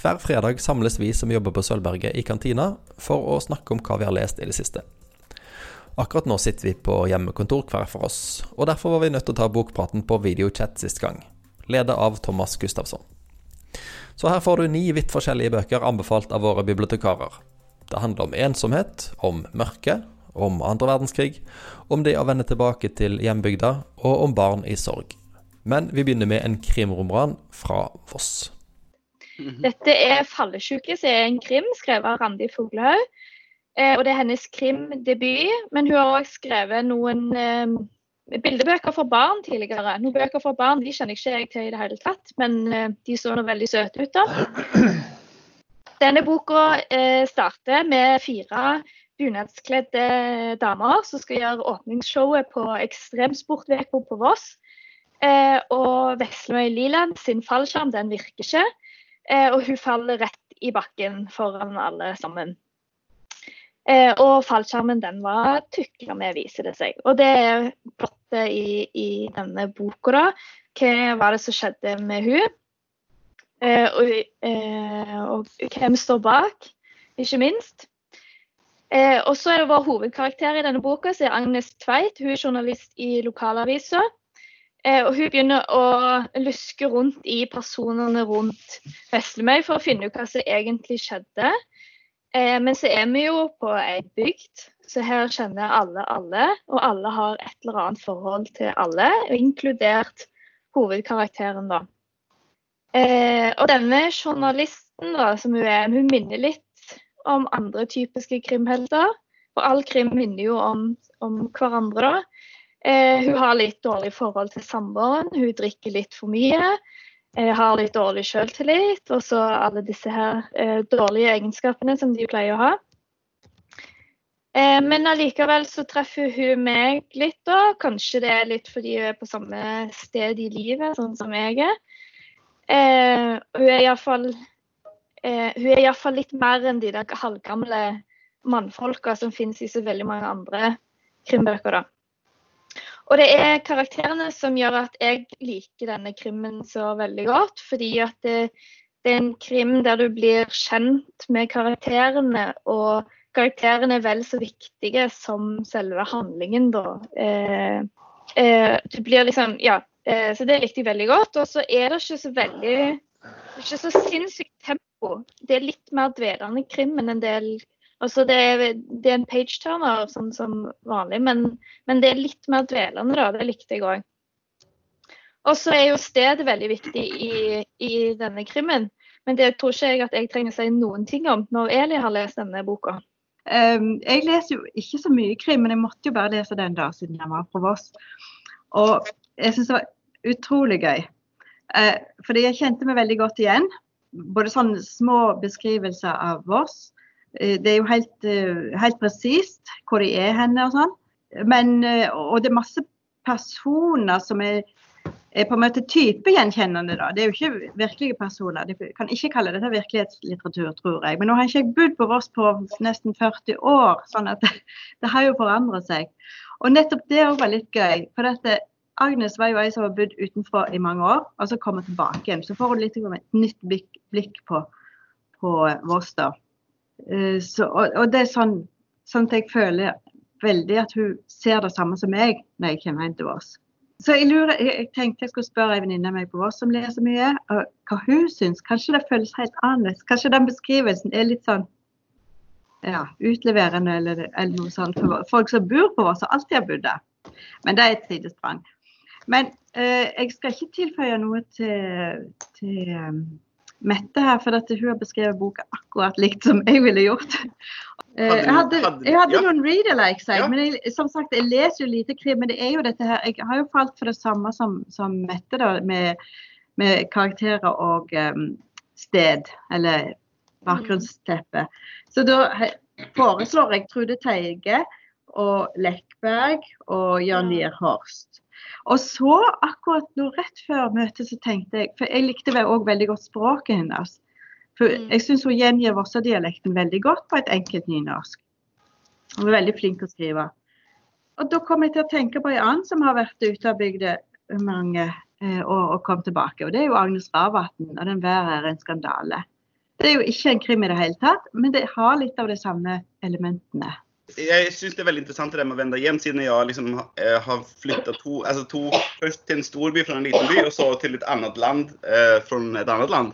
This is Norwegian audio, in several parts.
Hver fredag samles vi som jobber på Sølvberget i kantina for å snakke om hva vi har lest i det siste. Akkurat nå sitter vi på hjemmekontor hver for oss, og derfor var vi nødt til å ta bokpraten på videochat sist gang, ledet av Thomas Gustafsson. Så her får du ni vidt forskjellige bøker anbefalt av våre bibliotekarer. Det handler om ensomhet, om mørke, om andre verdenskrig, om det å vende tilbake til hjembygda, og om barn i sorg. Men vi begynner med en krimroman fra Voss. Mhm. Dette er 'Fallesjuke', som er en krim skrevet av Randi Fuglehaug. Eh, og det er hennes krimdebut, men hun har òg skrevet noen eh, bildebøker for barn tidligere. Noen bøker for barn de kjenner ikke jeg til i det hele tatt, men eh, de så nå veldig søte ut. da. Denne boka eh, starter med fire bunadskledde damer som skal gjøre åpningsshowet på Ekstremsportveka på Voss. Eh, og Veslemøy Liland sin fallskjerm den virker ikke, og hun faller rett i bakken foran alle sammen. Eh, og fallskjermen den var tukla med, viser det seg. Og det er plottet i, i, denne boka, da. Hva var det som skjedde med hun? Eh, og, eh, og hvem står bak, ikke minst. Eh, og så er det vår hovedkarakter i denne boka, som er Agnes Tveit. Hun er journalist i lokalavisa. Eh, og hun begynner å luske rundt i personene rundt Veslemøy for å finne ut hva som egentlig skjedde. Eh, men så er vi jo på ei bygd, så her kjenner alle alle. Og alle har et eller annet forhold til alle, inkludert hovedkarakteren, da. Eh, og denne journalisten, da, som hun er, hun minner litt om andre typiske krimhelter. For all krim minner jo om, om hverandre, da. Eh, hun har litt dårlig forhold til samboeren, hun drikker litt for mye. Eh, har litt dårlig selvtillit, og så alle disse her eh, dårlige egenskapene som de pleier å ha. Eh, men allikevel så treffer hun meg litt, da. Kanskje det er litt fordi hun er på samme sted i livet, sånn som jeg er. Eh, hun er iallfall eh, hun litt mer enn de der halvgamle mannfolka som finnes i så veldig mange andre krimbøker. da. Og det er karakterene som gjør at jeg liker denne krimmen så veldig godt. Fordi at det, det, er en krim der du blir kjent med karakterene, og karakterene er vel så viktige som selve handlingen, da. Eh, eh, du blir liksom Ja. Eh, så det likte jeg veldig godt. Og så er det ikke så veldig ikke så sinnssykt tempo. Det er litt mer dvelende krim enn en del Altså det, det er en page-turner sånn som vanlig, men, men, det er litt mer dvelende, da. Det likte jeg òg. Og så er jo stedet veldig viktig i, i, denne krimmen. Men det tror ikke jeg at jeg trenger å si noen ting om når Eli har lest denne boka. Um, jeg leser jo ikke så mye krim, men jeg måtte jo bare lese den da siden jeg var på Voss. Og jeg syns det var utrolig gøy. Uh, fordi jeg kjente meg veldig godt igjen. Både sånne små beskrivelser av Voss. Eh, det er jo helt, eh, helt presist hvor de er henne og sånn. Men, og det er masse personer som er, er på en måte typegjenkjennende. da. Det er jo ikke virkelige personer. De kan ikke kalle dette virkelighetslitteratur, tror jeg. Men nå har ikke jeg bodd på Voss på nesten 40 år, sånn at det, har jo forandret seg. Og nettopp det òg var litt gøy. For dette, Agnes var jo ei som har bodd utenfor i mange år, og så kommer tilbake igjen. Så får hun litt et nytt blikk på, på Voss, da. Uh, så, og, og, det er sånn, sånn at jeg føler veldig at hun ser det samme som meg når jeg kommer hjem til Voss. Så jeg, lurer, jeg, tenkte jeg skulle spørre ei venninne av meg på Voss som leser mye, hva hun syns. Kanskje det føles helt annerledes. Kanskje den beskrivelsen er litt sånn ja, utleverende eller, eller noe sånt for folk som bor på Voss og alltid har bodd der. Men det er et sidesprang. Men eh, jeg skal ikke tilføye noe til, til um, Mette her, for at hun har beskrevet boka akkurat likt som jeg ville gjort. Eh, jeg hadde, jeg hadde ja. noen reader-likes, ja. men jeg, som sagt, jeg leser jo lite krim. Men det er jo dette her, jeg har jo falt for det samme som, som Mette, da, med, med karakterer og um, sted, eller bakgrunnsteppe. Så da foreslår jeg Trude Teige og Lekberg og Jan Lier Horst. Og så, akkurat nå rett før møtet, så tenkte jeg For jeg likte òg veldig godt språket hennes. For mm. jeg syns hun gjengir Vossadialekten veldig godt på et enkelt nynorsk. Hun er veldig flink til å skrive. Og da kom jeg til å tenke på en annen som har vært ute av bygda mange eh, og, og kom tilbake. Og det er jo Agnes Ravatn og den 'Vær er en skandale'. Det er jo ikke en krim i det hele tatt, men det har litt av de samme elementene. Jeg syns det er veldig interessant det med å vende hjem, siden jeg liksom eh, har flytta to, altså to Først til en stor by fra en liten by, og så til et annet land eh, fra et annet land.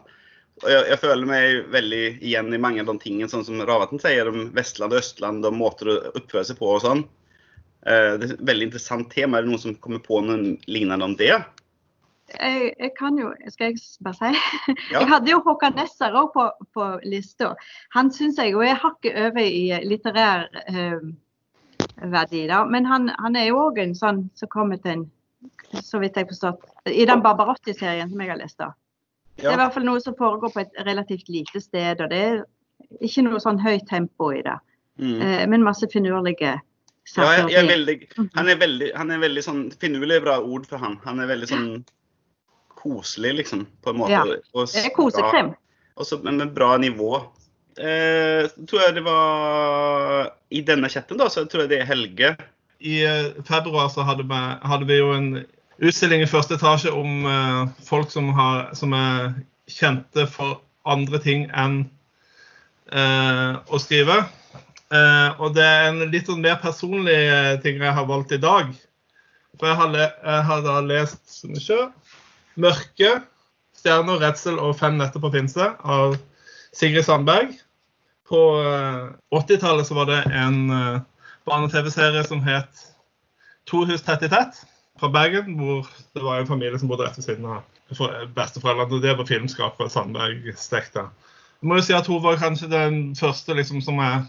Og jeg, jeg, føler meg veldig igjen i mange av de tingene sånn som Ravatn sier om Vestland og Østland og måter å oppføre seg på og sånn. Eh, det er et veldig interessant tema. Er det noen som kommer på noen lignende om det? Jeg, jeg, kan jo, skal jeg bare si ja. Jeg hadde jo Håkan Nesser òg på, på lista. Han syns jeg jo er hakket over i litterær eh, verdi, da. Men han, han er jo òg en sånn som kommer til en så vidt jeg forstått, i den Barbarotti-serien som jeg har lest. da. Ja. Det er i hvert fall noe som foregår på et relativt lite sted, og det er ikke noe sånn høyt tempo i det. Mm. Eh, men masse finurlige. Ja, jeg, jeg er veldig, mhm. han, er veldig, han er veldig sånn Finurlig bra ord for han. Han er veldig sånn koselig, liksom, på en måte. Ja, det er kosekrim. Og så med bra nivå. Eh, tror jeg det var I denne chatten, da, så tror jeg det er Helge. I eh, februar så hadde vi, hadde vi jo en utstilling i første etasje om eh, folk som, har, som, er kjente for andre ting enn eh, å skrive. Eh, og det er en litt sånn mer personlig ting jeg har valgt i dag. For jeg har, le, jeg har da lest som ikke, 'Mørke', 'Stjerner, redsel og fem netter på pinse' av Sigrid Sandberg. På 80-tallet eh, var det en uh, barne-TV-serie som het 'To hus tett i tett' fra Bergen, hvor det var en familie som bodde rett ved siden av besteforeldrene. Og det var filmskaper Sandberg stekte. Jeg må jo si at hun var kanskje den første liksom, som jeg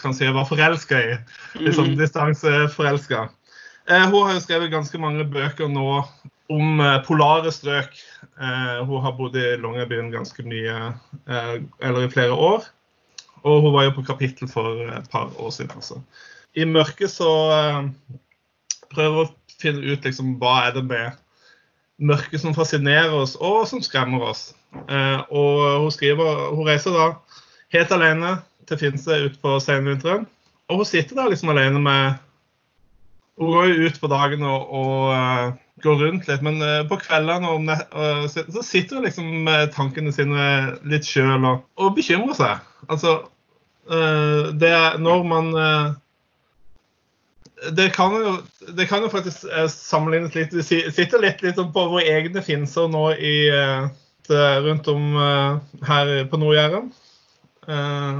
kan si jeg var forelska i. Liksom mm. distanseforelska. Eh, hun har jo skrevet ganske mange bøker nå om eh, polare strøk. Eh, hun har bodd i Longyearbyen ganske mye, eh, eller i flere år. Og hun var jo på kapittel for et par år siden. Altså. I mørket så prøver hun å finne ut liksom, hva er det med mørket som fascinerer oss, og som skremmer oss. og hun skriver Hun reiser da helt alene til Finse utpå senvinteren. Og hun sitter der liksom alene med Hun går jo ut på dagen og, og går rundt litt. Men uh, på kveldene uh, så sitter hun liksom med tankene sine litt sjøl og, og, bekymrer seg. Altså uh, Det er når man det kan, jo, det kan jo faktisk sammenlignes litt. Vi sitter litt, litt på våre egne finser nå i, rundt om her på Nord-Jæren.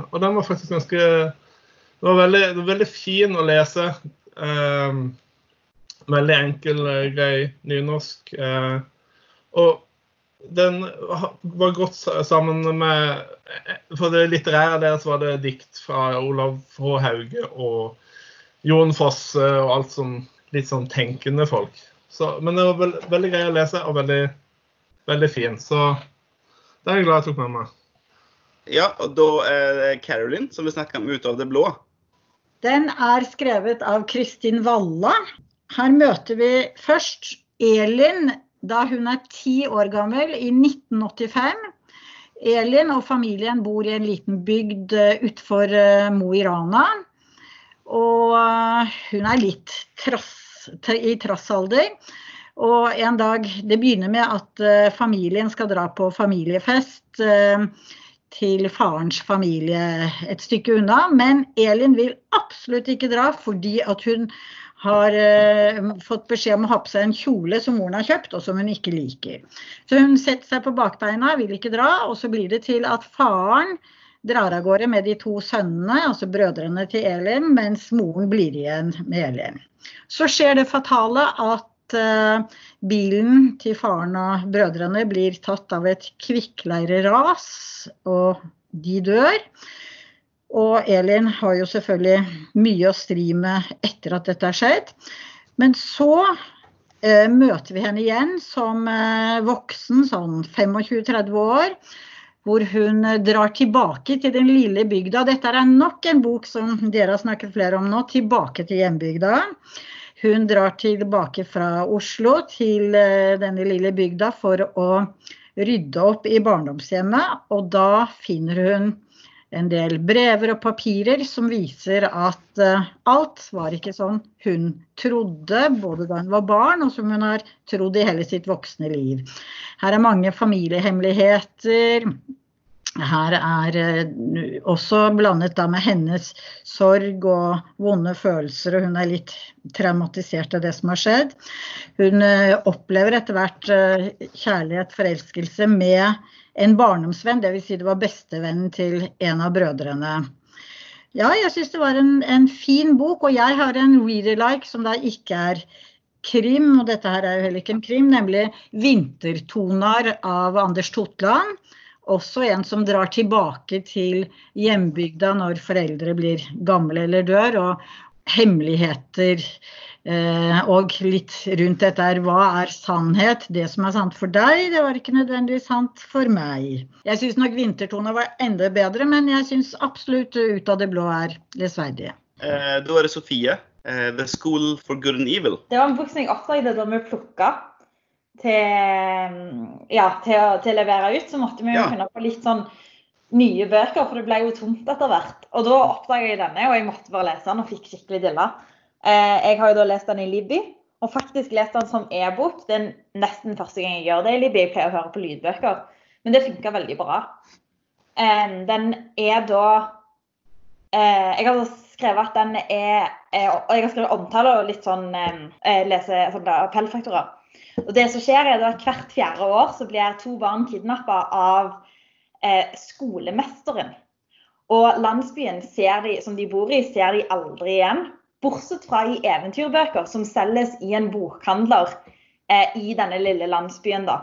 og den var faktisk ganske Det var veldig, veldig fin å lese. Uh, Veldig enkel, eh, grei nynorsk. Eh, og den var godt sammen med For det litterære deres var det dikt fra Olav H. Hauge og Jon Fosse og alt som litt sånn tenkende folk. Så, men det var veld, veldig grei å lese og veldig, veldig fin. Så det er jeg glad jeg tok med meg. Ja, og da er det Carolyn som vi snakker om Ut av det blå. Den er skrevet av Kristin Valla. Her møter vi først Elin da hun er ti år gammel, i 1985. Elin og familien bor i en liten bygd utfor utenfor eh, Mo i Rana. Og eh, hun er litt trass, i trassalder. Og en dag Det begynner med at familien skal dra på familiefest til farens familie et stykke unna. Men Elin vil absolutt ikke dra fordi at hun har eh, fått beskjed om å ha på seg en kjole som moren har kjøpt, og som hun ikke liker. Så hun setter seg på bakbeina, vil ikke dra, og så blir det til at faren drar av gårde med de to sønnene, altså brødrene til Elin, mens moren blir igjen med Elin. Så skjer det fatale at bilen til faren og brødrene blir tatt av et kvikkleireras, og de dør. Og Elin har jo selvfølgelig mye å stri med etter at dette har skjedd. Men så eh, møter vi henne igjen som eh, voksen, sånn 25-30 år. Hvor hun drar tilbake til den lille bygda. Dette er nok en bok som dere har snakket flere om nå. 'Tilbake til hjembygda'. Hun drar tilbake fra Oslo til eh, denne lille bygda for å rydde opp i barndomshjemmet. Og da finner hun en del brever og papirer som viser at uh, alt var ikke sånn hun trodde, både da hun var barn og som hun har trodd i hele sitt voksne liv. Her er mange familiehemmeligheter. Her er eh, også blandet med hennes sorg og vonde følelser, og hun er litt traumatisert av det som har skjedd. Hun eh, opplever etter hvert eh, kjærlighet, forelskelse med en barndomsvenn, dvs. Si det var bestevennen til en av brødrene. Ja, jeg syns det var en, en, fin bok, og jeg har en reader-like som da ikke er krim, og dette her er jo heller ikke en krim, nemlig 'Vintertoner' av Anders Totland også en som drar tilbake til hjembygda når foreldre blir gamle eller dør, og hemmeligheter eh, og litt rundt dette er hva er sannhet? Det som er sant for deg, det var ikke nødvendigvis sant for meg. Jeg syns nok 'Vintertone' var enda bedre, men jeg syns absolutt 'Ut av det blå' er lesverdige. Eh, da er det Sofie. Eh, 'The School for Good and Evil'. Det var en bok som jeg oppdaget da vi plukka til, ja, til, å, til, å, levere ut, så måtte vi jo ja. kunne få litt sånn nye bøker, for det ble jo tomt etter hvert. Og da oppdaga jeg denne, og jeg måtte bare lese den og fikk skikkelig dilla. Eh, jeg har jo da lest den i Libby, og faktisk lest den som e-bok. Det er nesten første gang jeg gjør det i Libby. Jeg pleier å høre på lydbøker, men det funka veldig bra. Eh, den er da eh, Jeg har skrevet at den er, Og jeg har skrevet omtale og litt sånn lese sånn appellfaktorer. Og det som skjer er at Hvert fjerde år så blir to barn kidnappa av eh, skolemesteren. Og landsbyen de, som de bor i, ser de aldri igjen. Bortsett fra i eventyrbøker som selges i en bokhandler eh, i denne lille landsbyen. da.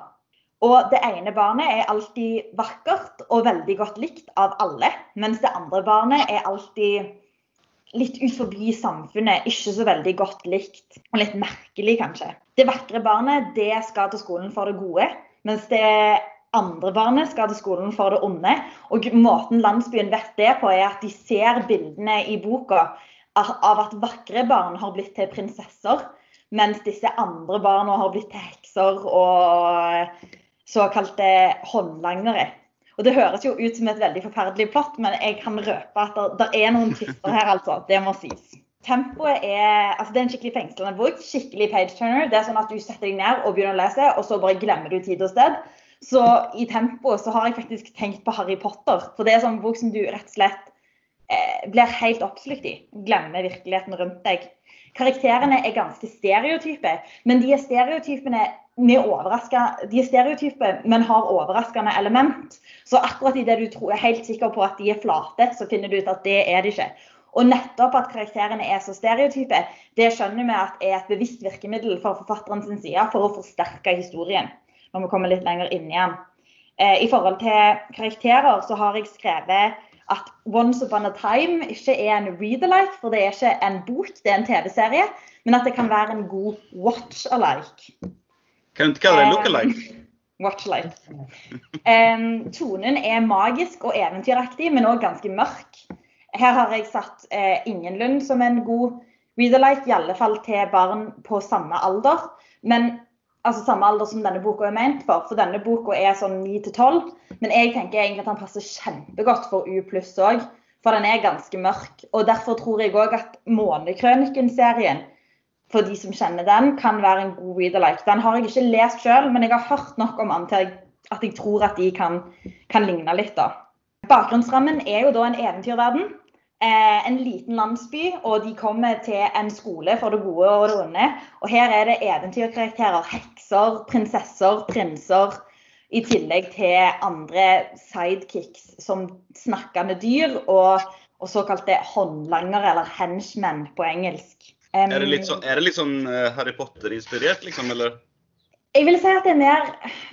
Og det ene barnet er alltid vakkert og veldig godt likt av alle. Mens det andre barnet er alltid litt ut forbi samfunnet, ikke så veldig godt likt. Og litt merkelig, kanskje. Det vakre barnet det skal til skolen for det gode, mens det andre barnet skal til skolen for det onde. Og måten landsbyen vet det på, er at de ser bildene i boka av at vakre barn har blitt til prinsesser, mens disse andre barna har blitt til hekser og såkalte håndlangere. Og Det høres jo ut som et veldig forferdelig plott, men jeg kan røpe at det, er noen tvister her, altså. Det må sies. Tempoet er altså det er en skikkelig fengslende bok. Skikkelig page turner. Det er sånn at du setter deg ned og begynner å lese, og så bare glemmer du tid og sted. Så i tempoet så har jeg faktisk tenkt på Harry Potter. For det er sånn bok som du rett og slett eh, blir helt oppslukt i. Glemmer virkeligheten rundt deg. Karakterene er ganske stereotype, men de er stereotypene de er stereotype, men har overraskende element. Så akkurat idet du tror, er helt sikker på at de er flate, så finner du ut at det er de ikke. Og nettopp at karakterene er så stereotype, det skjønner vi at er et bevisst virkemiddel fra forfatteren sin side for å forsterke historien. Når vi kommer litt lenger inn igjen. Eh, I forhold til karakterer så har jeg skrevet at Once Upon a Time ikke er en read-alike, for det er ikke en bok, det er en TV-serie. Men at det kan være en god watch-alike. Kan du ikke kalle det look-alike? Watchlight. Um, tonen er magisk og eventyraktig, men òg ganske mørk. Her har jeg satt eh, Ingenlund som en god reader-like, i alle fall til barn på samme alder. Men altså samme alder som denne boka er ment for. For denne boka er sånn 9 til 12. Men jeg tenker egentlig at den passer kjempegodt for U pluss òg. For den er ganske mørk. Og derfor tror jeg òg at Månekrøniken-serien for de som kjenner den, kan være en god reader-like. Den har jeg ikke lest sjøl, men jeg har hørt nok om den til at jeg tror at de kan, kan ligne litt. da. Bakgrunnsrammen er jo da en eventyrverden. Eh, en liten landsby, og de kommer til en skole for det gode og det onde. Og her er det eventyrkarakterer. Hekser, prinsesser, prinser. I tillegg til andre sidekicks som snakkende dyr og, og såkalte håndlangere, eller henchmen på engelsk. Um, er, det litt sånn, er det litt sånn uh, Harry Potter-inspirert, liksom, eller? Jeg vil si at det er mer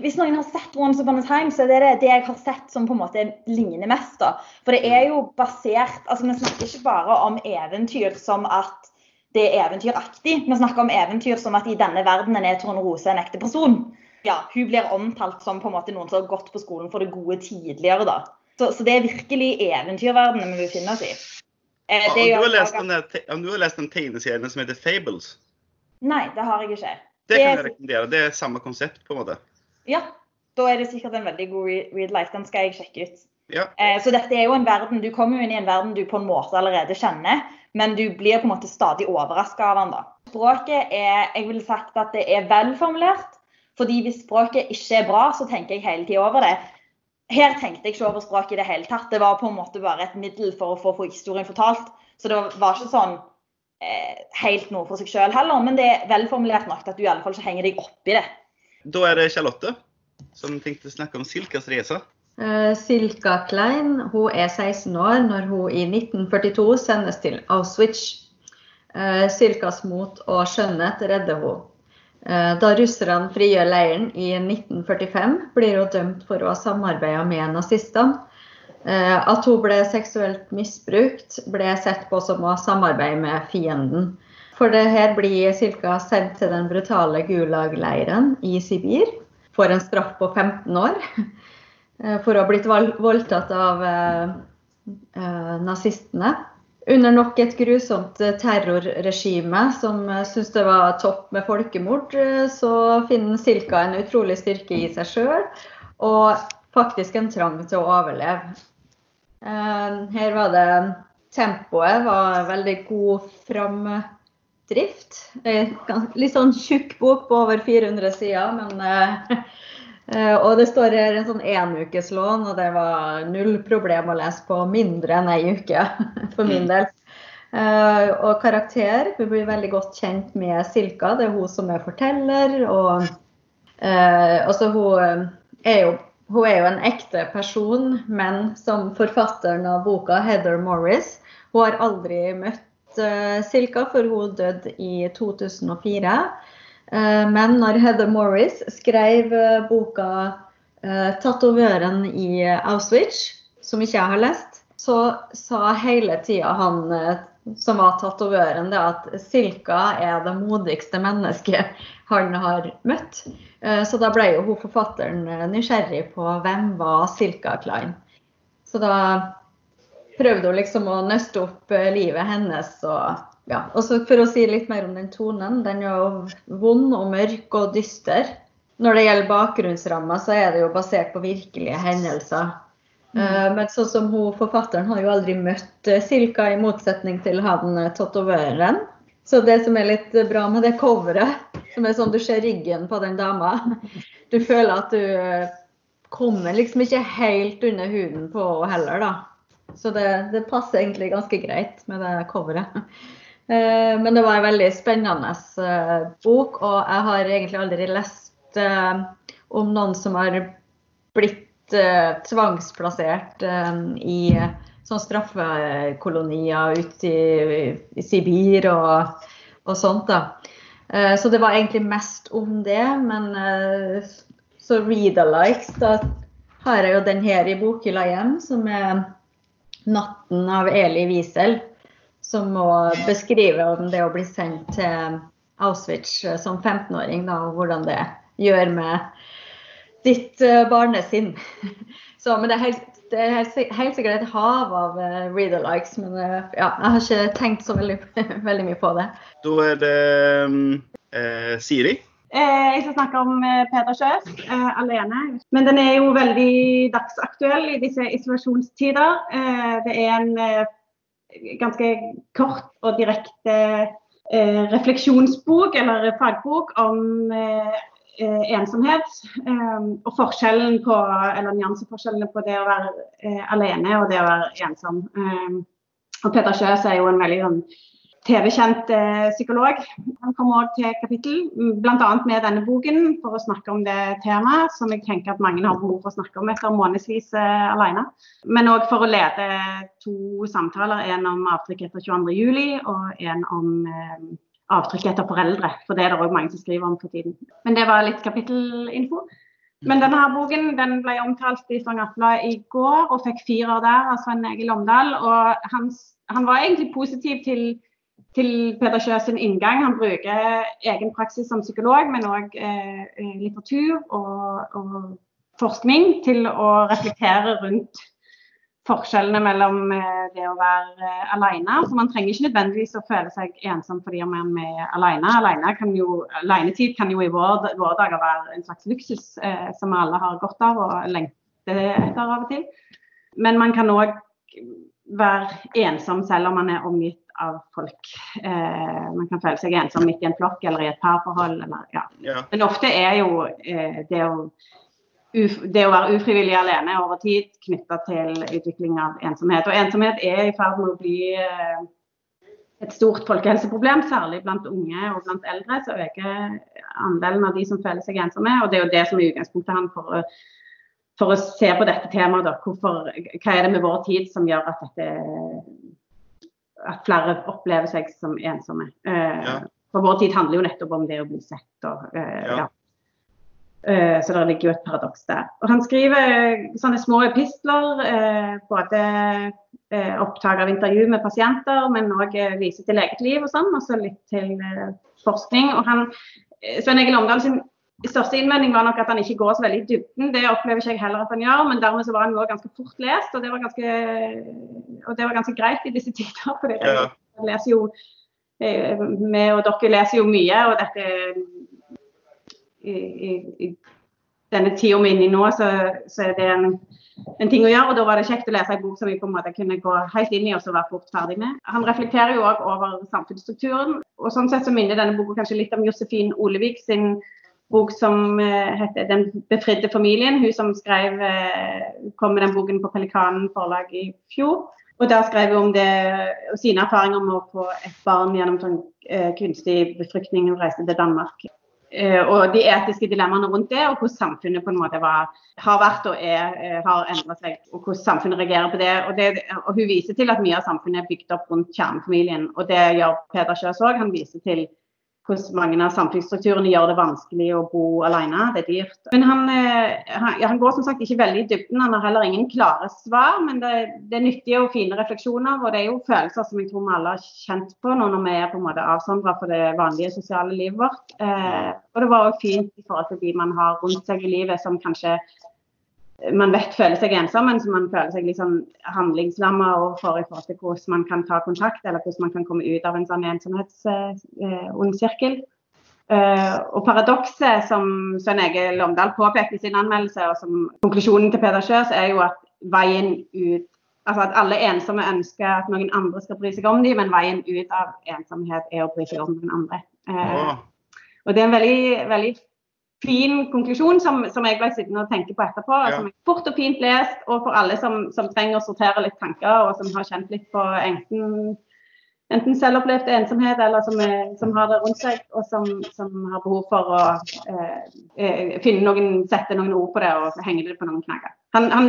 Hvis noen har sett Once Upon a Time, så er det det jeg har sett som på en måte ligner mest. da. For det er jo basert altså Vi snakker ikke bare om eventyr som at det er eventyraktig. Vi snakker om eventyr som at i denne verdenen er Trond Rose en ekte person. Ja, Hun blir omtalt som på en måte noen som har gått på skolen for det gode tidligere. da. Så, så det er virkelig eventyrverdenen vi befinner oss i. Eh, om, du har lest den, om du har lest den tegneserien som heter Fables? Nei, det har jeg ikke. Det, kan jeg rekommendere. Det er samme konsept, på en måte. Ja. Da er det sikkert en veldig god read life. Den skal jeg sjekke ut. Ja. Eh, så dette er jo en verden, Du kommer jo inn i en verden du på en måte allerede kjenner, men du blir på en måte stadig overraska av den. da. Språket er jeg vil sagt at det er velformulert. fordi hvis språket ikke er bra, så tenker jeg hele tida over det. her tenkte jeg ikke over språket i det hele tatt. Det var på en måte bare et middel for å få, historien fortalt. Så det var ikke sånn helt noe for seg sjøl heller. Men det er velformulert nok til at du i alle fall ikke henger deg opp i det. Da er det Charlotte som tenkte å snakke om Silkas reise. Uh, Silka Klein hun er 16 år når hun i 1942 sendes til Auschwitz. Uh, Silkas mot og skjønnhet redder hun. Eh, da russerne frigjør leiren i 1945, blir hun dømt for å ha samarbeida med nazistene. Eh, at hun ble seksuelt misbrukt, ble sett på som å samarbeide med fienden. For det her blir Silka sendt til den brutale Gulag-leiren i Sibir. Får en straff på 15 år eh, for å ha blitt voldtatt av nazistene under nok et grusomt eh, terrorregime som eh, syntes det var topp med folkemord, eh, så finner Silka en utrolig styrke i seg sjøl og faktisk en trang til å overleve. Her var det Tempoet var veldig god framdrift. Litt sånn tjukk bok på over 400 sider, men Uh, og det står her en sånn enukeslån, og det var null problem å lese på mindre enn ei uke for min del. Uh, og karakter. Vi blir veldig godt kjent med Silka. Det er hun som er forteller. Og også hun er, jo, hun er jo en ekte person, men som forfatteren av boka, Heather Morris, hun har aldri møtt Silka, for hun døde i 2004. Uh, men når Heather Morris skrev uh, boka eh, 'Tatovøren i Auschwitz', som ikke jeg har lest, så sa hele tida han som var tatovøren, at Silka er det modigste mennesket han har møtt. Så da ble jo hun forfatteren nysgjerrig på hvem var Silka Klein. Så da prøvde hun liksom å nøste opp livet hennes og ja, og For å si litt mer om den tonen. Den er jo vond og mørk og dyster. Når det gjelder bakgrunnsramma, så er det jo basert på virkelige hendelser. Mm. Uh, men sånn som hun, forfatteren har jo aldri møtt uh, Silka, i motsetning til han uh, tatovøren. Så det som er litt bra med det coveret, som er sånn du ser ryggen på den dama Du føler at du kommer liksom ikke helt under huden på henne heller, da. Så det, det passer egentlig ganske greit med det coveret. Eh, men det var en veldig spennende eh, bok, og jeg har egentlig aldri lest eh, om noen som har blitt tvangsplassert i sånn straffekolonier ute i, i Sibir og, og, sånt. da. Så det var egentlig mest om det. Men så read-alikes, da har jeg jo den her i bokhylla hjem, som er 'Natten' av Eli Wiesel som må beskrive om det å bli sendt til Auschwitz eh, som 15-åring, da, og hvordan det gjør med ditt uh, barnesinn. Så, men det er, helt, det er helt, helt, sikkert et hav av uh, eh, reader-likes, men uh, ja, jeg har ikke tenkt så veldig, veldig, mye på det. Da er det um, uh, Siri. Jeg skal snakke om Peder Kjøs alene. Men den er jo veldig dagsaktuell i disse isolasjonstider. Det er en ganske kort og direkte eh, refleksjonsbok eller fagbok om eh, eh, ensomhet. Eh, og forskjellen på, eller nyanseforskjellene på det å være eh, alene og det å være ensom. Eh, og Peter Kjøs er jo en veldig sånn, TV-kjent eh, psykolog. Han kommer òg til kapittel, bl.a. med denne boken, for å snakke om det temaet som jeg tenker at mange har behov for å snakke om etter månedsvis eh, alene. Men òg for å lede to samtaler, en om avtrykk etter 22.07. og en om eh, avtrykk etter foreldre. For det er det òg mange som skriver om for tiden. Men det var litt kapittelinfo. Men denne her boken den ble omtalt i Stavanger Aftenblad i går og fikk firer der av Svein Egil Omdal. Og hans, han var egentlig positiv til til Peder Kjøs sin inngang. Han bruker egen praksis som psykolog, men òg eh, litteratur og, og, forskning til å reflektere rundt forskjellene mellom eh, det å være eh, alene. Så man trenger ikke nødvendigvis å føle seg ensom fordi man er alene. alene kan jo, alenetid kan jo i våre, vår dager være en slags luksus eh, som alle har godt av og lengter etter av og til. Men man kan òg være ensom selv om man er omgitt av folk. Eh, man kan føle seg ensom midt i en flokk eller i et parforhold. Eller, ja. Ja. Men ofte er jo eh, det å det å være ufrivillig alene over tid knytta til utvikling av ensomhet. Og ensomhet er i ferd med å bli eh, et stort folkehelseproblem, særlig blant unge og blant eldre. Så øker andelen av de som føler seg ensomme. Og det er jo det som er utgangspunktet hans for for å se på dette temaet. Da. Hvorfor, hva er det med vår tid som gjør at, dette, at flere opplever seg som ensomme? Eh, ja. For vår tid handler jo nettopp om det å bli sett. Og, ja. ja. Eh, så det ligger jo et paradoks der. Og han skriver sånne små epistler, eh, både eh, opptak av intervju med pasienter, men òg viser til eget liv og sånn, og så litt til forskning. Og han, Svein Egil Omdal sin største innvending var nok at han ikke går så veldig i dybden. Det opplever ikke jeg heller at han gjør, men dermed så var han jo ganske fort lest, og det var ganske, det var ganske greit i disse tider. for ja. leser jo vi og dere leser jo mye, og dette i, i, denne tida vi er inne i nå, så, så er det en, en, ting å gjøre. og Da var det kjekt å lese en bok som vi på en måte kunne gå helt inn i og så være fort ferdig med. Han reflekterer jo òg over samfunnsstrukturen. og Sånn sett så minner denne boka kanskje litt om Josefin Olevik sin bok som uh, heter 'Den befridde familien'. Hun som skrev, uh, kom med den boken på Pelikanen forlag i fjor. Og Der skrev hun om det, og sine erfaringer med å få et barn gjennom sånn, uh, kunstig befruktning. Hun reiste til Danmark Eh, og de etiske dilemmaene rundt det, og hvordan samfunnet på en måte var, har vært og er, eh, har endret seg. Og hvordan samfunnet reagerer på det. Og, det. og, Hun viser til at mye av samfunnet er bygd opp rundt kjernefamilien. Og det gjør Peder Kjøs òg. Han viser til hvordan mange av samfunnsstrukturene gjør det vanskelig å bo alene. Det er dyrt. Men han, eh, han, han går som sagt ikke veldig i dybden. Han har heller ingen klare svar, men det, det, er nyttige og fine refleksjoner. Og det er jo følelser som jeg tror vi alle har kjent på nå når vi er på en måte avsondra fra det vanlige sosiale livet vårt. Eh, og det var òg fint i forhold til de man har rundt seg i livet som kanskje man vet føler seg ensom, men som man føler seg liksom handlingslamma overfor i forhold til hvordan man kan ta kontakt, eller hvordan man kan komme ut av en sånn ensomhetsond eh, sirkel. Uh, og Paradokset som Svein Egil Lomdal påpekte i sin anmeldelse, og som konklusjonen til Peder Kjøs, er jo at veien ut Altså at alle ensomme ønsker at noen andre skal bry seg om dem, men veien ut av ensomhet er å bry seg om den andre. Uh, og Det er en veldig, veldig fin konklusjon som, som, jeg ble sittende og tenke på etterpå. Ja. Som er fort og fint lest, og for alle som, som, trenger å sortere litt tanker, og som har kjent litt på enten, enten selvopplevd ensomhet, eller som, er, som, har det rundt seg, og som, har behov for å eh, eh, finne noen, sette noen ord på det og henge det på noen knagger. Han, han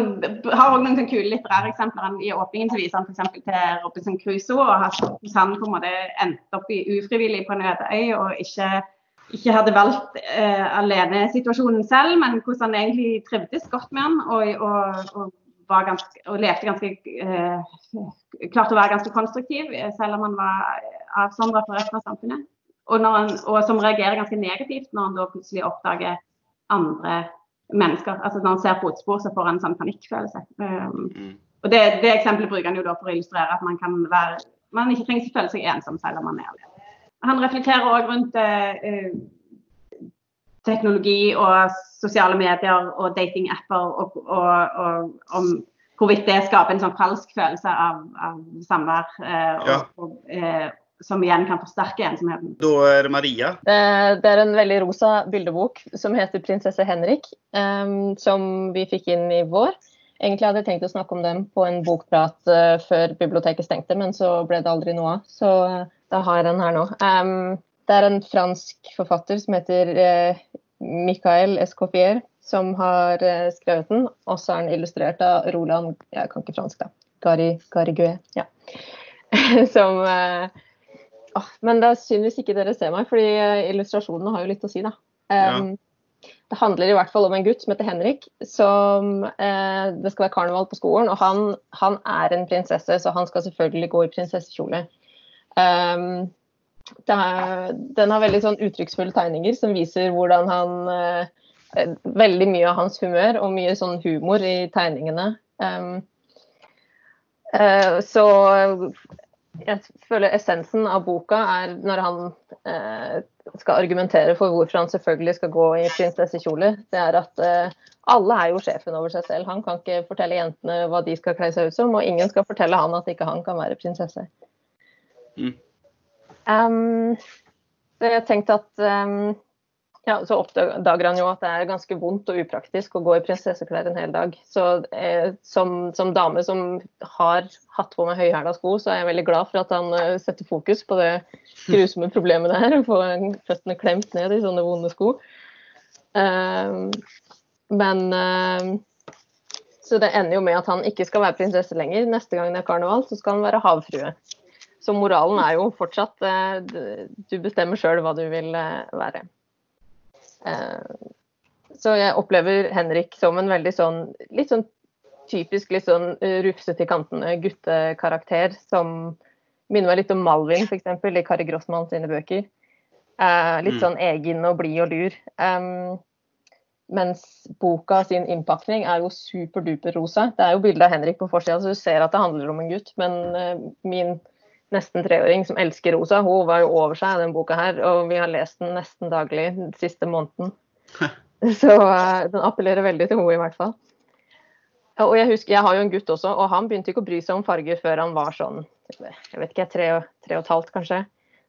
har òg noen kule litterære eksempler. Han, I åpningen så viser han f.eks. til Robinson Crusoe, og hvordan han på en måte endte opp i ufrivillig på en øde øy og ikke ikke hadde valgt eh, alenesituasjonen selv, men hvordan han egentlig trivdes godt med den. Og, og, og, ganske, og levde ganske eh, Klarte å være ganske konstruktiv, eh, selv om han var avsondra fra resten av samfunnet. Og, han, og, som reagerer ganske negativt når han da plutselig oppdager andre mennesker. Altså Når han ser fotspor, så får han en sånn panikkfølelse. Um, mm. Og det, det eksempelet bruker han jo da for å illustrere at man kan være man ikke trenger å føle seg ensom selv om man er alene han reflekterer òg rundt eh, teknologi og sosiale medier og datingapper og, og, og om hvorvidt det skaper en sånn falsk følelse av, av samvær. Eh, ja. og, eh, som igjen kan forsterke ensomheten. Da er det Maria. Det er en veldig rosa bildebok som heter 'Prinsesse Henrik', um, som vi fikk inn i vår. Egentlig hadde jeg tenkt å snakke om dem på en bokprat uh, før biblioteket stengte, men så ble det aldri noe av. Så da har jeg den her nå. Um, det er en fransk forfatter som heter uh, Michael Escoffier, som har uh, skrevet den. Og så er den illustrert av Roland Jeg kan ikke fransk, da. Gari, Garigue. Ja. som uh, oh, Men det er synd hvis ikke dere ser meg, fordi illustrasjonene har jo litt å si, da. Um, ja. Det handler i hvert fall om en gutt som heter Henrik. som eh, Det skal være karneval på skolen, og han, han, er en prinsesse, så han skal selvfølgelig gå i prinsessekjole. Um, er, den har veldig sånn uttrykksfulle tegninger som viser hvordan han uh, Veldig mye av hans humør og mye sånn humor i tegningene. Um, uh, så jeg føler essensen av boka er når han uh, skal argumentere for hvorfor han selvfølgelig skal gå i prinsessekjole. Det er at alle er jo sjefen over seg selv. Han kan ikke fortelle jentene hva de skal kle seg ut som, og ingen skal fortelle han at ikke han kan være prinsesse. Mm. Um, så jeg tenkte at um, Ja, så oppdager han jo at det er ganske vondt og upraktisk å gå i prinsesseklær en hel dag. Så eh, som, som, dame som har hatt på meg høyhæla sko, så er jeg veldig glad for at han uh, setter fokus på det grusomme problemet det er å få føttene klemt ned i sånne vonde sko. Um, men eh, Så det ender jo med at han ikke skal være prinsesse lenger. Neste gang det er karneval, så skal han være havfrue. Så moralen er jo fortsatt eh, du bestemmer sjøl hva du vil eh, være. Eh, så jeg opplever Henrik som en veldig sånn litt sånn typisk litt sånn rufsete i kantene guttekarakter som minner meg litt om Malvin f.eks. i Kari Grossmann sine bøker. litt mm. sånn egen og blid og lur. mens boka sin innpakning er jo superduper rosa. Det er jo bilde av Henrik på forsida, så du ser at det handler om en gutt. Men min nesten treåring som elsker rosa, hun var jo over seg i den boka her, og vi har lest den nesten daglig den siste måneden. Så uh, den appellerer veldig til henne i hvert fall. Og jeg husker, jeg har jo en gutt også, og han begynte ikke å bry seg om farger før han var sånn jeg vet ikke, tre, tre og et halvt kanskje.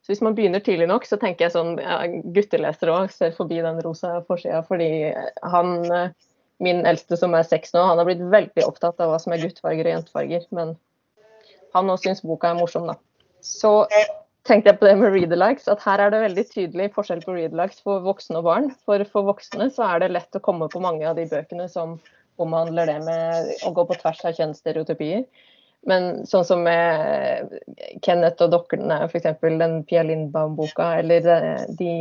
Så hvis man begynner tidlig nok, så tenker jeg sånn ja, Gutteleser òg ser forbi den rosa forsida, fordi han Min eldste som er seks nå, han har blitt veldig opptatt av hva som er guttfarger og jentefarger. Men han òg syns boka er morsom, da så tenkte jeg på det med read-alikes, at her er det veldig tydelig forskjell på read-alikes for voksne og barn. For for voksne så er det lett å komme på mange av de bøkene som omhandler det med å gå på tvers av kjønnsstereotypier. Men sånn som med Kenneth og dokkene, f.eks. den Pia Lindbaum-boka, eller eh, de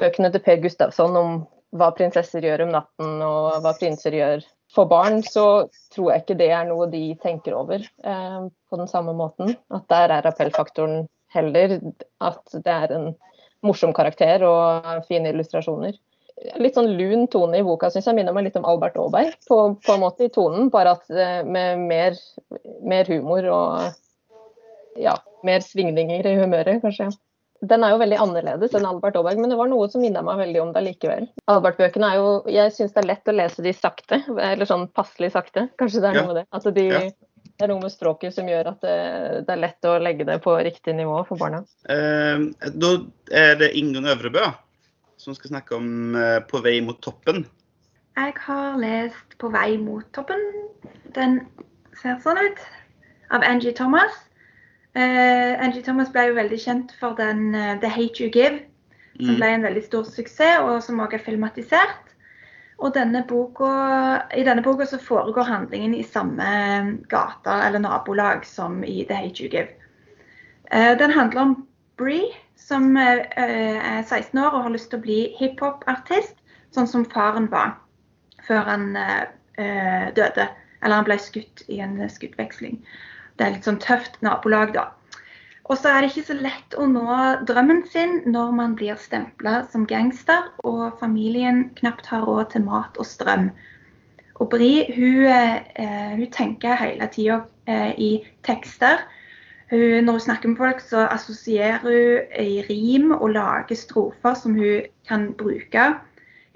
bøkene til Per Gustavsson om hva prinsesser gjør om natten og hva prinser gjør for barn så tror jeg ikke det er noe de tenker over eh, på den samme måten. At der er appellfaktoren heller at det er en morsom karakter og fine illustrasjoner. Litt sånn lun tone i boka syns jeg minner meg litt om Albert Aaberg på, på, en måte i tonen, bare at eh, med mer, mer humor og ja, mer svingninger i humøret, kanskje den er jo veldig annerledes enn Albert Aaberg, men det var noe som minnet meg veldig om det likevel. Albert-bøkene er jo Jeg syns det er lett å lese de sakte, eller sånn passelig sakte. Kanskje det er noe med det. At de, ja. det er noe med språket som gjør at det, det, er lett å legge det på riktig nivå for barna. Eh, da er det Ingunn Øvrebø som skal snakke om eh, 'På vei mot toppen'. Jeg har lest 'På vei mot toppen'. Den ser sånn ut. Av Angie Thomas. Uh, Angie Thomas ble jo veldig kjent for den uh, 'The Hate You Give', som mm. ble en veldig stor suksess, og som også er filmatisert. Og denne boka, I denne boka så foregår handlingen i samme gata eller nabolag som i 'The Hate You Give'. Den handler om Bree, som er 16 år og har lyst til å bli hiphop-artist, sånn som faren var før han døde. Eller han ble skutt i en skuddveksling det er litt sånn tøft nabolag, da. Og så er det ikke så lett å nå drømmen sin når man blir stempla som gangster og familien knapt har råd til mat og strøm. Og Bri hun, eh, hun tenker hele tida eh, i tekster. Hun, når hun snakker med folk, så assosierer hun i rim og lager strofer som hun kan bruke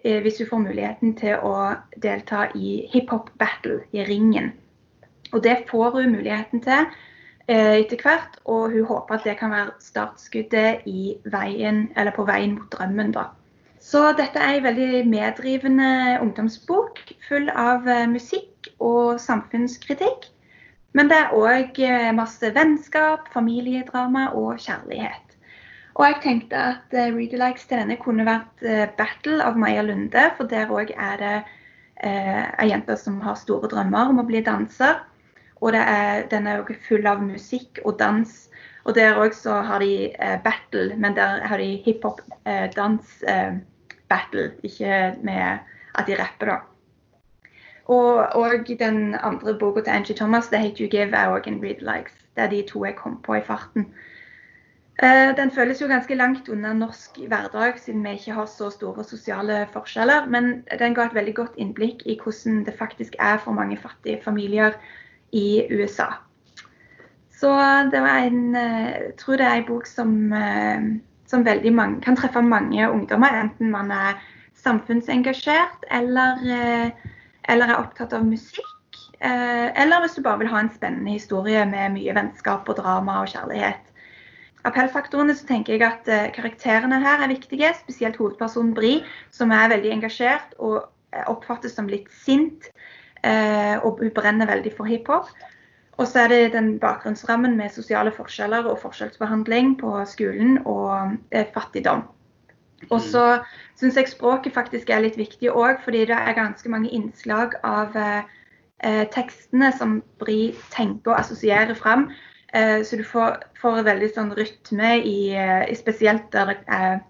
eh, hvis hun får muligheten til å delta i hiphop-battle i ringen. Og det får hun muligheten til eh, etter hvert, og hun håper at det kan være startskuddet veien, på veien mot drømmen. da. Så dette er en veldig meddrivende ungdomsbok, full av eh, musikk og samfunnskritikk. Men det er òg eh, masse vennskap, familiedrama og kjærlighet. Og jeg tenkte at Reader-likes til denne kunne vært 'Battle' av Maja Lunde, for der òg er det ei jente som har store drømmer om å bli danser. Og er, den er jo full av musikk og dans. Og der òg har de eh, battle, men der har de hiphop-dans-battle, eh, ikke med at de rapper, da. Og, og den andre boka til Angie Thomas, 'The Hate You Give', er òg en read likes. Det er de to jeg kom på i farten. Uh, den føles jo ganske langt unna norsk hverdag, siden vi ikke har så store sosiale forskjeller. Men den ga et veldig godt innblikk i hvordan det faktisk er for mange fattige familier i USA. Så det var en Jeg eh, tror det er en bok som, eh, som mange, kan treffe mange ungdommer. Enten man er samfunnsengasjert eller, eh, eller er opptatt av musikk. Eller hvis du bare vil ha en spennende historie med mye vennskap og drama og kjærlighet. appellfaktorene så tenker jeg at karakterene her er viktige. Spesielt hovedpersonen Bri, som er veldig engasjert og oppfattes som litt sint. Eh, og hun brenner veldig for hiphop. Og så er det den bakgrunnsrammen med sosiale forskjeller og forskjellsbehandling på skolen og eh, fattigdom. Og så syns jeg språket faktisk er litt viktig òg, fordi det er ganske mange innslag av eh, eh, tekstene som Bri tenker og assosierer fram. Eh, så du får, får veldig sånn rytme i, i, spesielt der det er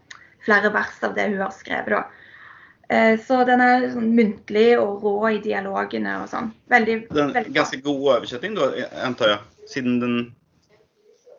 flere vers av det hun har skrevet. da. Eh, så den er sånn muntlig og rå i dialogene og sånn. Veldig, Den veldig ganske god oversetting, da, antar jeg? Siden den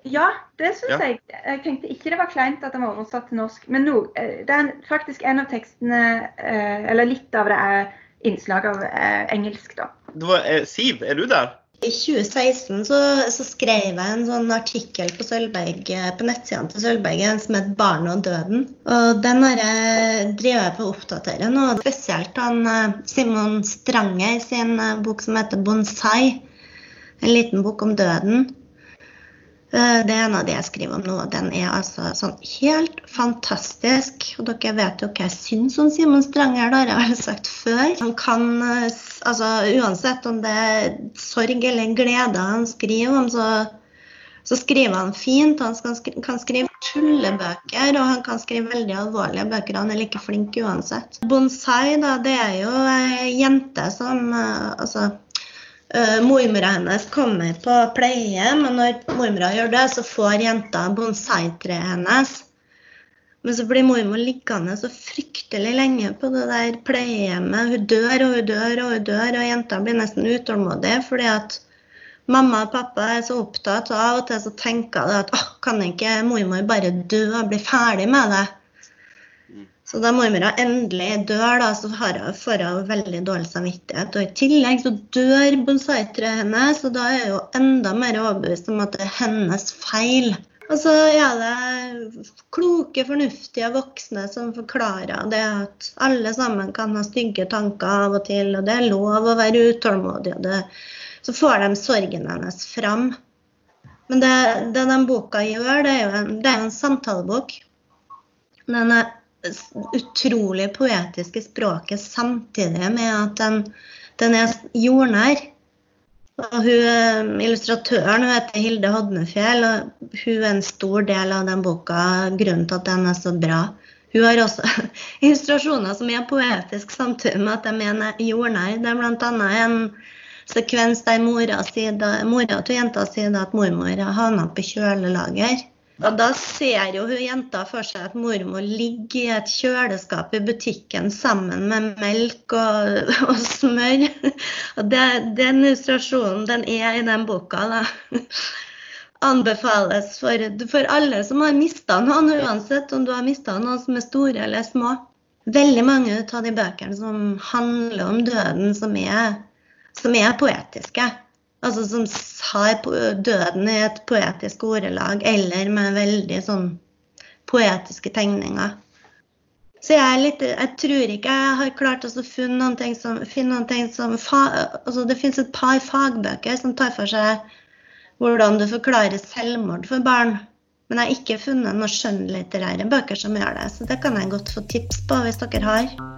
Ja, det syns Ja. jeg. Jeg tenkte ikke det var kleint at den var oversatt til norsk. Men no, den, det er faktisk en av tekstene, eh, eller litt av det, er innslag av eh, engelsk, da. det var, eh, Siv, er du der? I 2016 så, så skrev jeg en sånn artikkel på, Sølberg, på nettsidene til Sølvbergen som het 'Barnet og døden'. Og Den har jeg drevet på å oppdatere nå. Spesielt han eh, Simon Stranger sin eh, bok som heter 'Bonsai'. En liten bok om døden. Eh, Det er en av de jeg skriver om nå. Den er altså sånn helt fantastisk. Og dere vet jo hva jeg syns om Simon Stranger, det har jeg vel sagt før. Han kan, eh, altså uansett om det er sorg eller glede han skriver om, så, så skriver han fint. Han kan skrive tullebøker, og han kan skrive veldig alvorlige bøker. Han er like flink uansett. Bonsai, da, det er jo ei jente som eh, altså Uh, mormora hennes kommer på pleie, men når mormora gjør det, så får jenta bonsai-treet hennes. Men så blir mormor liggende så fryktelig lenge på det der pleiehjemmet. Hun dør og hun dør og hun dør, og jenta blir nesten utålmodig fordi at mamma og pappa er så opptatt, og av og til så tenker hun at åh, kan ikke mormor bare dø og bli ferdig med det? Så da mormora endelig dør, da, så får hun veldig dårlig samvittighet. Og i tillegg så dør bonsai-treet hennes, og da er hun enda mer overbevist om at det er hennes feil. Og så er det kloke, fornuftige voksne som forklarer det at alle sammen kan ha stygge tanker av og til, og det er lov å være utålmodig. og det, Så får de sorgen hennes fram. Men det, det den boka gjør, det er jo en, det er en samtalebok. Den er utrolig poetiske språket samtidig med at den, den er jordnær. Og hun, illustratøren hun heter Hilde Hodnefjell, og hun er en stor del av den boka, grunnen til at den er så bra. Hun har også illustrasjoner som er poetiske samtidig med at de er jordnær. Det er bl.a. en sekvens der mora, sier da, mora til jenta sier at mormor har havna på kjølelager. Og da ser jo hun jenta for seg at mormor ligger i et kjøleskap i butikken sammen med melk og, og smør. Og det, den illustrasjonen den er i den boka. da. Anbefales for, for alle som har mista noen, uansett om du har mista noen som er store eller små. Veldig mange av de bøkene som handler om døden, som er, som er poetiske. Altså som har døden i et poetisk ordelag, eller med veldig sånn poetiske tegninger. Så jeg, litt, jeg tror ikke jeg har klart å finne noen ting som, noen ting som fa, altså Det finnes et par fagbøker som tar for seg hvordan du forklarer selvmord for barn. Men jeg har ikke funnet noen skjønnlitterære bøker som gjør det, så det kan jeg godt få tips på hvis dere har.